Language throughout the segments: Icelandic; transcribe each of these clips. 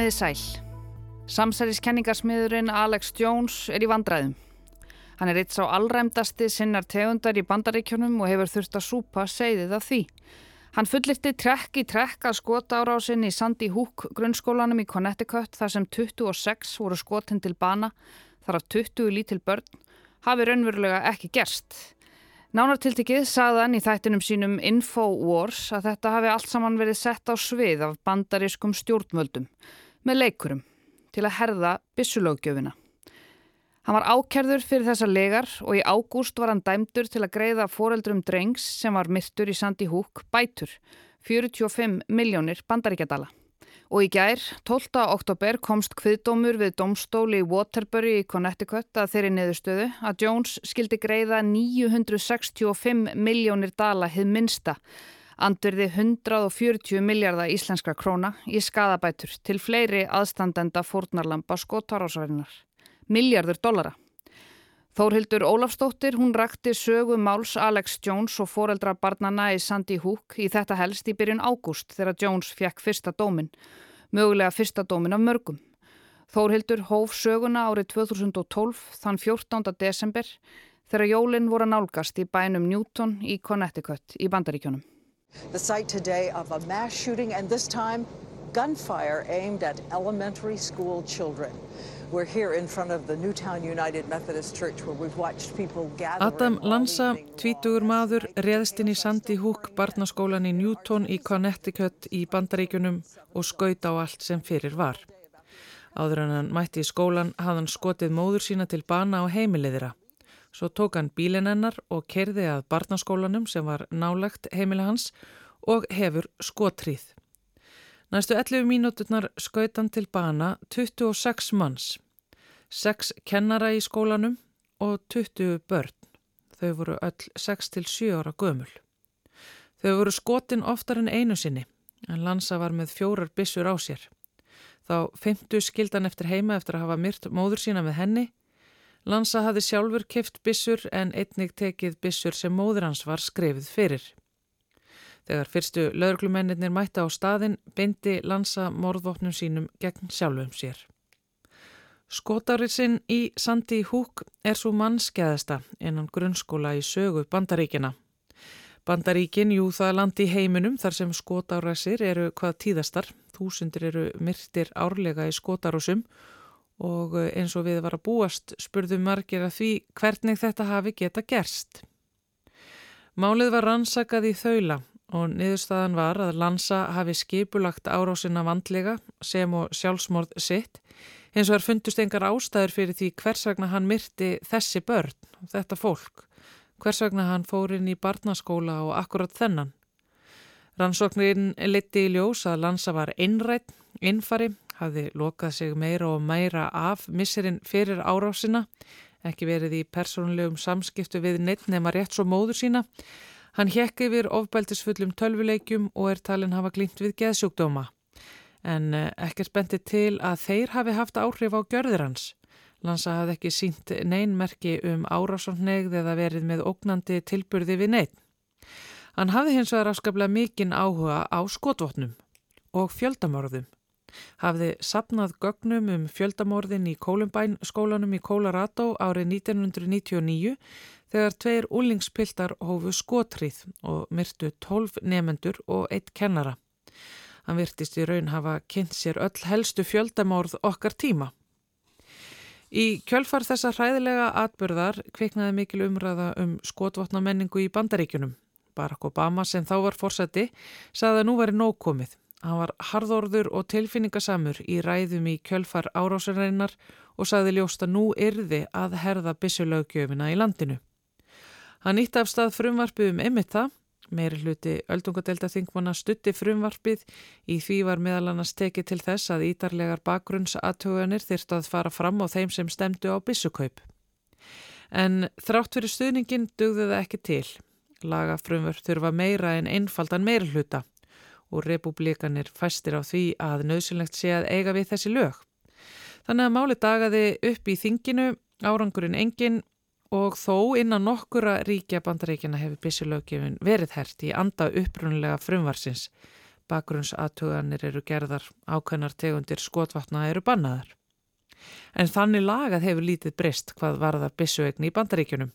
Komiði sæl. Samsæriskenningarsmiðurinn Alex Jones er í vandræðum. Hann er eitt sá allræmdasti sinnar tegundar í bandaríkjónum og hefur þurft að súpa segðið af því. Hann fullirti trekk í trekk að skota árásinn í Sandy Hook grunnskólanum í Connecticut þar sem 26 voru skotin til bana þar af 20 lítil börn hafi raunverulega ekki gerst. Nánartiltikið sagðan í þættinum sínum Infowars að þetta hafi allt saman verið sett á svið af bandarískum stjórnvöldum með leikurum til að herða bissulögjöfina. Hann var ákerður fyrir þessa legar og í ágúst var hann dæmdur til að greiða foreldrum drengs sem var myrtur í Sandy Hook bætur, 45 miljónir bandaríkjadala. Og í gær, 12. oktober, komst kviðdómur við domstóli í Waterbury í Connecticut að þeirri neðustöðu að Jones skildi greiða 965 miljónir dala hið minsta andurði 140 miljardar íslenskra króna í skadabætur til fleiri aðstandenda fórnarlampa skótarásværinar. Miljardur dollara. Þórhildur Ólafstóttir, hún rakti sögu máls Alex Jones og foreldra barnana í Sandy Hook í þetta helst í byrjun ágúst þegar Jones fekk fyrsta dómin, mögulega fyrsta dómin af mörgum. Þórhildur hóf söguna árið 2012 þann 14. desember þegar jólinn voru nálgast í bænum Newton í Connecticut í Bandaríkjónum. The site today of a mass shooting and this time gunfire aimed at elementary school children. We're here in front of the Newtown United Methodist Church where we've watched people gather Adam Lanza, tvítugur maður, reðst inn í Sandy Hook barnaskólan í Newton í Connecticut í Bandaríkunum og skaut á allt sem fyrir var. Áður en hann mætti í skólan hafði hann skotið móður sína til bana á heimiliðira. Svo tók hann bílinn hennar og kerði að barnaskólanum sem var nálagt heimila hans og hefur skotrýð. Næstu 11 mínúturnar skaut hann til bana 26 manns, 6 kennara í skólanum og 20 börn. Þau voru öll 6-7 ára gömul. Þau voru skotin oftar en einu sinni, en Lansa var með fjórar bissur á sér. Þá 50 skildan eftir heima eftir að hafa myrt móður sína með henni Lansa hafði sjálfur keft bissur en einnig tekið bissur sem móður hans var skrefið fyrir. Þegar fyrstu lauruglumennir mætta á staðin bindi Lansa morðvopnum sínum gegn sjálfum sér. Skotárið sinn í Sandi Húk er svo mannskeðasta innan grunnskóla í sögu Bandaríkina. Bandaríkin, jú það landi í heiminum þar sem skotárasir eru hvað tíðastar, þúsundir eru myrtir árlega í skotárusum og eh, eins og við var að búast spurðum margir að því hvernig þetta hafi geta gerst. Málið var rannsakað í þaula og niðurstaðan var að Lansa hafi skipulagt árásina vandlega sem og sjálfsmórð sitt eins og er fundust engar ástæður fyrir því hvers vegna hann myrti þessi börn, þetta fólk, hvers vegna hann fór inn í barnaskóla og akkurat þennan. Rannsóknin liti í ljós að Lansa var innrætt, innfari hafði lokað sig meira og meira af misserinn fyrir árásina, ekki verið í persónulegum samskiptu við neitt nema rétt svo móður sína. Hann hjekk yfir ofbæltisfullum tölvuleikjum og er talin hafa glýmt við geðsjúkdóma. En eh, ekkert benti til að þeir hafi haft áhrif á gjörðir hans. Lansa hafði ekki sínt neinmerki um árásóknegð eða verið með ógnandi tilburði við neitt. Hann hafði hins vegar afskaplega mikinn áhuga á skotvotnum og fjöldamörðum hafði sapnað gögnum um fjöldamorðin í Columbine skólanum í Colorado árið 1999 þegar tveir úlingspiltar hófu skotrið og myrtu 12 nefendur og eitt kennara. Hann virtist í raun hafa kynnt sér öll helstu fjöldamorð okkar tíma. Í kjölfar þessa hræðilega atbyrðar kviknaði mikil umræða um skotvotnamenningu í bandaríkunum. Barack Obama sem þá var fórseti sagði að nú væri nógkomið Hann var harðorður og tilfinningasamur í ræðum í kjölfar árásareinar og sagði ljósta nú yrði að herða bissulögjöfina í landinu. Hann ítti af stað frumvarpið um emitt það, meiri hluti öldungadelta þingmanna stutti frumvarpið í því var meðal annars tekið til þess að ídarlegar bakgrunnsatöganir þyrst að fara fram á þeim sem stemdu á bissukaup. En þrátt fyrir stuðningin dugði það ekki til. Laga frumvörp þurfa meira en einfaldan meiri hluta og republikanir fæstir á því að nöðsynlegt sé að eiga við þessi lög. Þannig að máli dagaði upp í þinginu, árangurinn engin og þó innan nokkura ríkja bandaríkjana hefur byssulöggefin verið hert í anda upprunnulega frumvarsins. Bakgrunnsatuganir eru gerðar, ákveðnar tegundir skotvatna eru bannaðar. En þannig lagað hefur lítið breyst hvað varðar bissuegni í bandaríkjunum.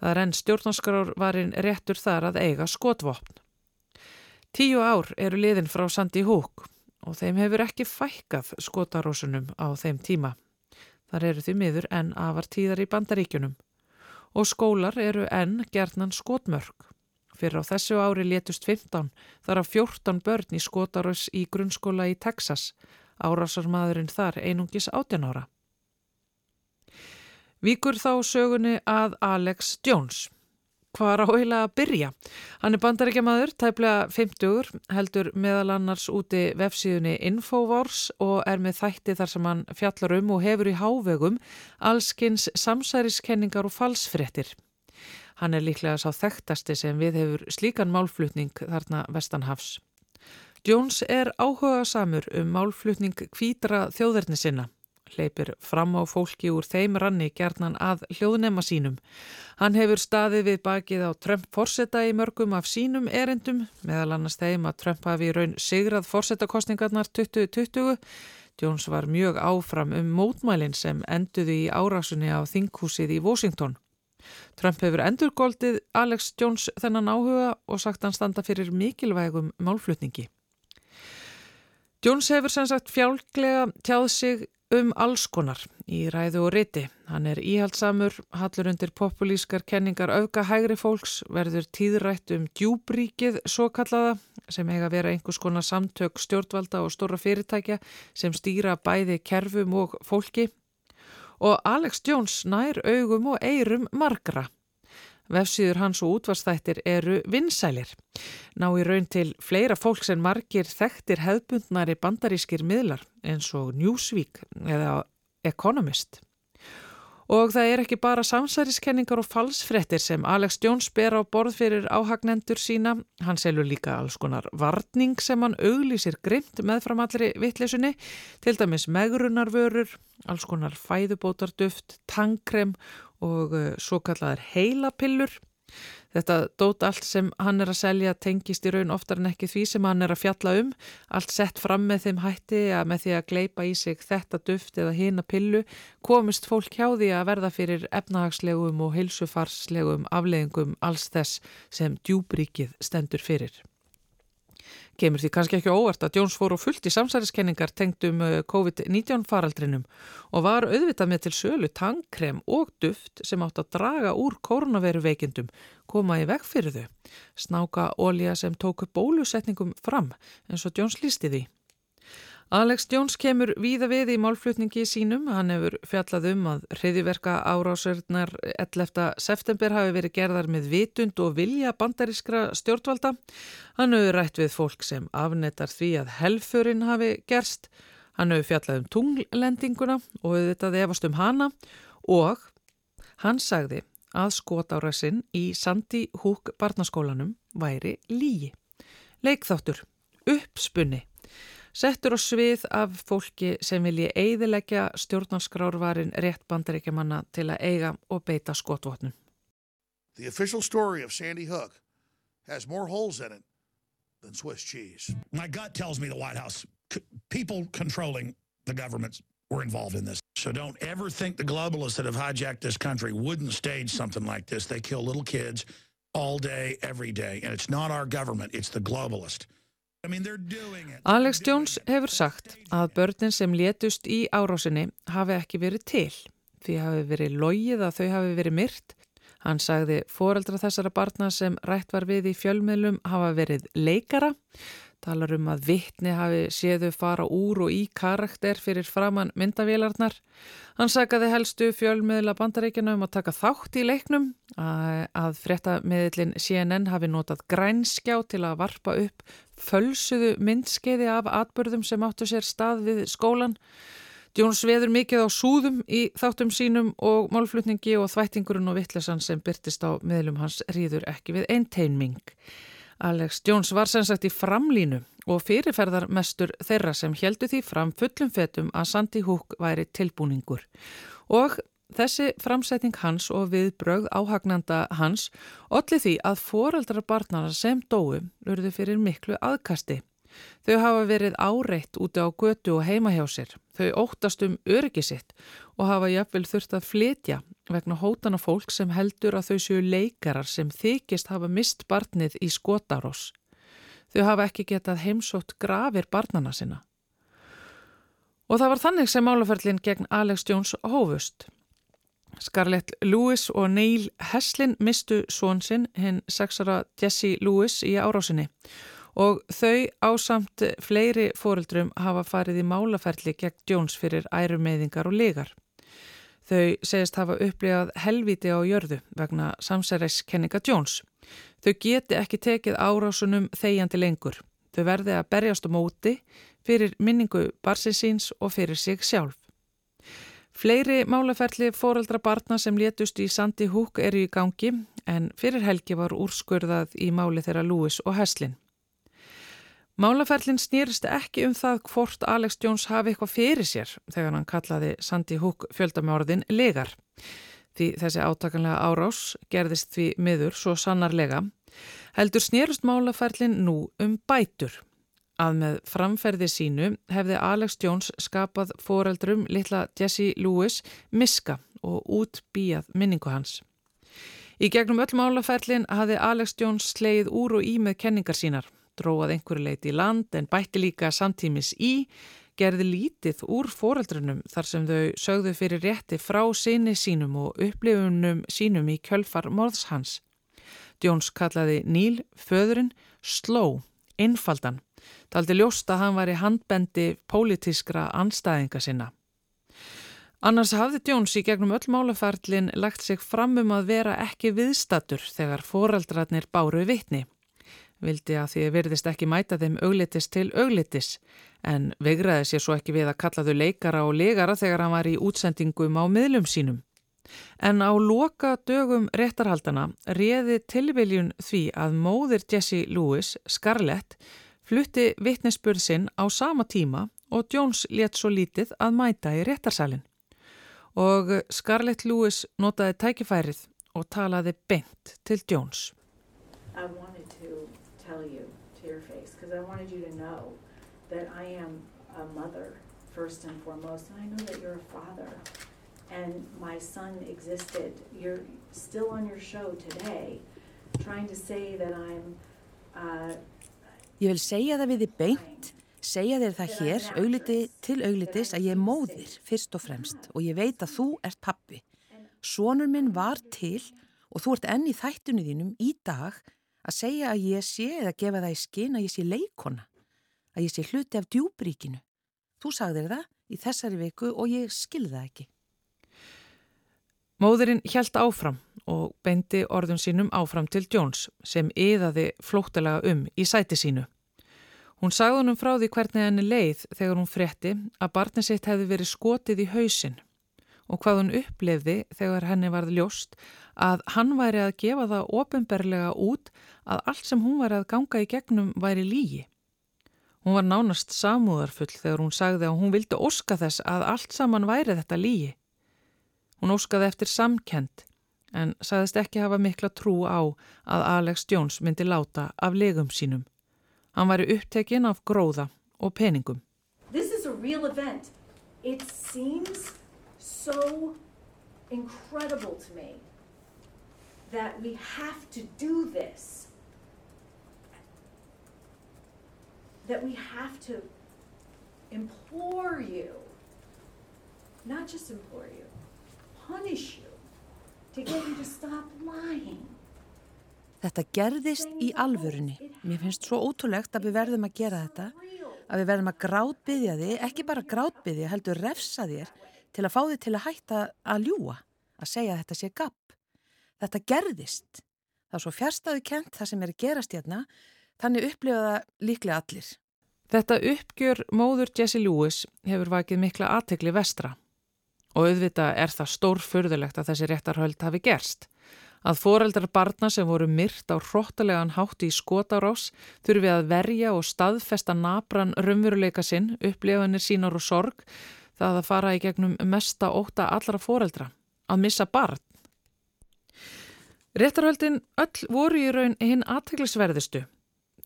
Það er enn stjórnarskrávarinn réttur þar að eiga skotvopn. Tíu ár eru liðin frá Sandi Húk og þeim hefur ekki fækkað skotarósunum á þeim tíma. Þar eru því miður enn afar tíðar í bandaríkjunum og skólar eru enn gerðnan skotmörk. Fyrir á þessu ári létust 15 þar af 14 börn í skotarös í grunnskóla í Texas. Árásarmadurinn þar einungis 18 ára. Víkur þá sögunni að Alex Jones hvað er áheila að byrja. Hann er bandaríkjamaður, tæplega 50, heldur meðal annars úti vefsíðunni Infowars og er með þætti þar sem hann fjallar um og hefur í hávegum allskins samsæriskenningar og falsfrettir. Hann er líklega sá þekktasti sem við hefur slíkan málflutning þarna Vestanhafs. Jones er áhuga samur um málflutning kvítra þjóðverðni sinna hleypir fram á fólki úr þeim ranni gerðnan að hljóðnema sínum. Hann hefur staðið við bakið á Trump forsetta í mörgum af sínum erendum, meðal annars þeim að Trump hafi raun sigrað forsettakostningarnar 2020. Jones var mjög áfram um mótmælinn sem enduði í árásunni á þinghúsið í Washington. Trump hefur endurgóldið Alex Jones þennan áhuga og sagt hann standa fyrir mikilvægum málflutningi. Jones hefur sem sagt fjálglega tjáð sig um alls konar í ræðu og riti. Hann er íhaldsamur, hallur undir populískar kenningar auka hægri fólks, verður tíðrætt um djúbríkið svo kallaða sem eiga að vera einhvers konar samtök stjórnvalda og stóra fyrirtækja sem stýra bæði kerfum og fólki. Og Alex Jones nær augum og eirum margra. Vefsíður hans og útvarstættir eru vinsælir. Ná í raun til fleira fólks en margir þekktir hefðbundnari bandarískir miðlar eins og Newsweek eða Economist. Og það er ekki bara samsæriskenningar og falsfrettir sem Alex Jones ber á borð fyrir áhagnendur sína. Hann selur líka alls konar varning sem hann auglýsir grimt með fram allri vittlesunni, til dæmis megrunarvörur, alls konar fæðubótarduft, tangkrem og uh, svo kallar heilapillur. Þetta dót allt sem hann er að selja tengist í raun oftar en ekki því sem hann er að fjalla um. Allt sett fram með þeim hætti að með því að gleipa í sig þetta duft eða hina pillu komist fólk hjá því að verða fyrir efnahagslegum og heilsufarslegum afleggingum alls þess sem djúbríkið stendur fyrir. Kemur því kannski ekki óvart að Jones fór og fullt í samsæriskenningar tengt um uh, COVID-19 faraldrinum og var auðvitað með til sölu tangkrem og duft sem átt að draga úr koronaviru veikindum, koma í veg fyrir þau. Snáka ólja sem tóku bólusetningum fram eins og Jones lísti því. Alex Jones kemur víða við í málflutningi sínum. Hann hefur fjallað um að hriðiverka árásörnar 11. september hafi verið gerðar með vitund og vilja bandarískra stjórnvalda. Hann hefur rætt við fólk sem afnettar því að helfurinn hafi gerst. Hann hefur fjallað um tunglendinguna og þetta efast um hana og hann sagði að skotárasinn í Sandi Húk barnaskólanum væri lígi. Leikþáttur, uppspunni settur á svið af fólki sem vilji eiðilegja stjórnarskrárvarin rétt bandaríkjamanna til að eiga og beita skotvotnum. The official story of Sandy Hook has more holes in it than Swiss cheese. My gut tells me the White House, people controlling the governments were involved in this. So don't ever think the globalists that have hijacked this country wouldn't stage something like this. They kill little kids all day, every day. And it's not our government, it's the globalist. Alex Jones hefur sagt að börnin sem létust í árásinni hafi ekki verið til því hafi verið logið að þau hafi verið myrt. Hann sagði foreldra þessara barna sem rætt var við í fjölmiðlum hafa verið leikara talar um að vittni hafi séðu fara úr og í karakter fyrir framann myndavélarnar. Hann sagaði helstu fjölmiðla bandaríkjana um að taka þátt í leiknum að, að fréttamiðlin CNN hafi notað grænskjá til að varpa upp fölsuðu myndskeiði af atbörðum sem áttu sér stað við skólan. Jóns veður mikið á súðum í þáttum sínum og málflutningi og þvættingurinn og vittlesan sem byrtist á miðlum hans rýður ekki við einteinming. Alex Jones var sem sagt í framlínu og fyrirferðar mestur þeirra sem heldu því fram fullum fetum að Sandy Hook væri tilbúningur. Og þessi framsetning hans og viðbrögð áhagnanda hans olli því að foreldrar barnana sem dói urðu fyrir miklu aðkasti. Þau hafa verið áreitt úti á götu og heima hjá sér. Þau óttast um öryggi sitt og hafa jafnvel þurft að flytja vegna hótana fólk sem heldur að þau séu leikarar sem þykist hafa mist barnið í skotarós. Þau hafa ekki getað heimsótt grafir barnana sinna. Og það var þannig sem málaferlinn gegn Alex Jones hófust. Scarlett Lewis og Neil Heslin mistu svonsinn hinn sexara Jesse Lewis í árásinni og þau ásamt fleiri fóreldrum hafa farið í málaferli gegn Jones fyrir ærumeyðingar og legar. Þau segist hafa upplifað helviti á jörðu vegna samsæreiskenninga Jones. Þau geti ekki tekið árásunum þegjandi lengur. Þau verði að berjast á móti fyrir minningu barsinsins og fyrir sig sjálf. Fleiri málaferli fóreldra barna sem létust í Sandi Húk eru í gangi en fyrir helgi var úrskurðað í máli þeirra Lewis og Heslin. Málaferlin snýrist ekki um það hvort Alex Jones hafi eitthvað fyrir sér þegar hann kallaði Sandi Húk fjöldamjörðin legar. Því þessi átakanlega árás gerðist því miður svo sannarlega heldur snýrist málaferlin nú um bætur að með framferði sínu hefði Alex Jones skapað foreldrum litla Jesse Lewis miska og útbíjað minningu hans. Í gegnum öll málaferlin hafði Alex Jones sleið úr og í með kenningar sínar, dróað einhverju leiti í land en bætti líka samtímis í, gerði lítið úr foreldrunum þar sem þau sögðu fyrir rétti frá sinni sínum og upplifunum sínum í kjölfar morðs hans. Jones kallaði Níl, föðurinn, sló, einfaldan taldi ljóst að hann var í handbendi pólitískra anstæðinga sinna. Annars hafði Jones í gegnum öll málaferlin lagt sig fram um að vera ekki viðstatur þegar foreldrarnir báru vittni. Vildi að því verðist ekki mæta þeim auglitis til auglitis en vegraði sér svo ekki við að kalla þau leikara og legara þegar hann var í útsendingum á miðlum sínum. En á loka dögum réttarhaldana réði tilviljun því að móðir Jesse Lewis, Scarlett, flutti vittnesspurð sinn á sama tíma og Jones létt svo lítið að mæta í réttarsalinn. Og Scarlett Lewis notaði tækifærið og talaði beint til Jones. I wanted to tell you to your face because I wanted you to know that I am a mother first and foremost and I know that you're a father and my son existed. You're still on your show today trying to say that I'm uh, Ég vil segja það við þið beint, segja þér það hér, augliti til auglitis að ég er móðir fyrst og fremst og ég veit að þú ert pappi. Sónur minn var til og þú ert enni þættunni þínum í dag að segja að ég sé eða gefa það í skinn að ég sé leikona, að ég sé hluti af djúbríkinu. Þú sagðir það í þessari viku og ég skilða ekki. Móðurinn hjælt áfram og beindi orðun sínum áfram til Jones sem yðaði flóttalega um í sæti sínu. Hún sagði honum frá því hvernig henni leið þegar hún fretti að barni sitt hefði verið skotið í hausin og hvað hún upplefði þegar henni varð ljóst að hann væri að gefa það ofinberlega út að allt sem hún var að ganga í gegnum væri lígi. Hún var nánast samúðarfull þegar hún sagði að hún vildi óska þess að allt saman væri þetta lígi. Hún óskaði eftir samkend en sagðist ekki hafa mikla trú á að Alex Jones myndi láta af legum sínum. Hann væri upptekinn af gróða og peningum. This is a real event. It seems so incredible to me that we have to do this. That we have to implore you, not just implore you, punish you to get you to stop lying. Þetta gerðist í alvörunni. Mér finnst svo ótrúlegt að við verðum að gera þetta, að við verðum að grátbyðja þig, ekki bara grátbyðja, heldur refsa þér til að fá þig til að hætta að ljúa, að segja að þetta sé gapp. Þetta gerðist. Það er svo fjärstaðu kent það sem er að gerast hérna, þannig upplifa það líklega allir. Þetta uppgjör móður Jesse Lewis hefur vakið mikla aðtegli vestra og auðvitað er það stórfurðulegt að þessi réttarhöld hafi gerst. Að foreldrar barna sem voru myrt á hróttalegan hátti í skotárás þurfi að verja og staðfesta nabran raunveruleika sinn, upplefanir sínar og sorg, það að fara í gegnum mesta óta allra foreldra, að missa barn. Réttarhöldin öll voru í raun hinn aðteglisverðistu.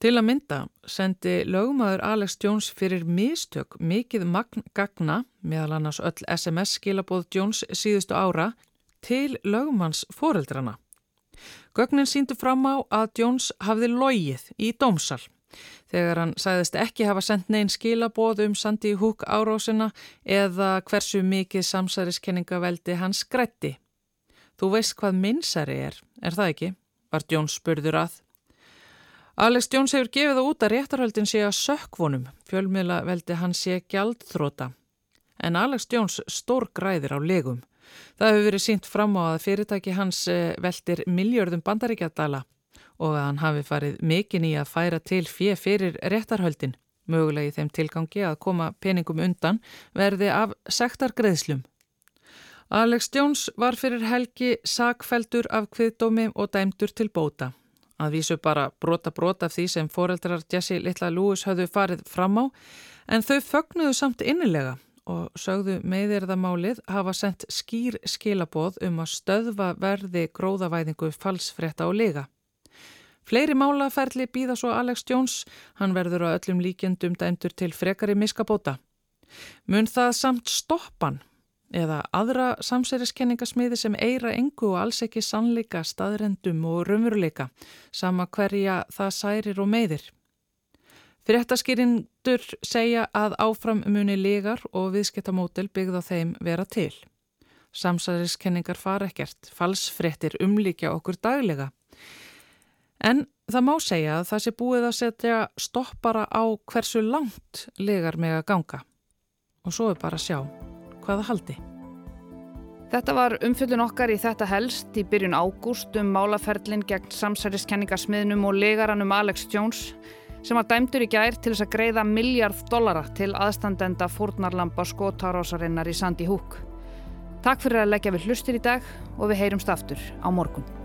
Til að mynda sendi lögmaður Alex Jones fyrir mistök mikið magna, meðal annars öll SMS skilabóð Jones síðustu ára, til lögmanns foreldrana. Gögnin síndu fram á að Jones hafði logið í dómsal. Þegar hann sæðist ekki hafa sendt neyn skilabóð um Sandy Hook árásina eða hversu mikið samsæriskenningaveldi hann skrætti. Þú veist hvað minnsari er, er það ekki? Var Jones spurður að. Alex Jones hefur gefið það út að réttarhaldin sé að sökkvonum, fjölmiðla veldi hann sé gjaldþróta. En Alex Jones stór græðir á legum. Það hefur verið sínt fram á að fyrirtæki hans eh, veldir miljörðum bandaríkjadala og að hann hafi farið mikinn í að færa til fjö fyrir réttarhaldin, mögulega í þeim tilgangi að koma peningum undan verði af sektargreðslum. Alex Jones var fyrir helgi sakfeldur af kviðdómi og dæmdur til bóta. Að vísu bara brota brota af því sem foreldrar Jesse Littla Lewis höfðu farið fram á en þau fögnuðu samt innilega og sögðu meðirðamálið hafa sendt skýr skilaboð um að stöðva verði gróðavæðingu falsfretta og lega. Fleiri málaferli býða svo Alex Jones, hann verður á öllum líkjendum dæmdur til frekari miskabóta. Mun það samt stoppan eða aðra samsæriskenningasmiði sem eira engu og alls ekki sannleika, staðrendum og raunveruleika, sama hverja það særir og meðir. Fyrirtaskýrindur segja að áfram muni legar og viðskiptamótel byggða þeim vera til. Samsæriskenningar fara ekkert, falsfrettir umlíkja okkur daglega. En það má segja að það sé búið að setja stoppara á hversu langt legar með að ganga. Og svo er bara að sjá hvaða haldi. Þetta var umfyllun okkar í þetta helst í byrjun ágúst um málaferlin gegn samsæriskenningasmiðnum og legaranum Alex Jones sem var dæmdur í gær til þess að greiða miljard dollara til aðstandenda fórnarlampa skótarásarinnar í Sandy Hook. Takk fyrir að leggja við hlustir í dag og við heyrumst aftur á morgun.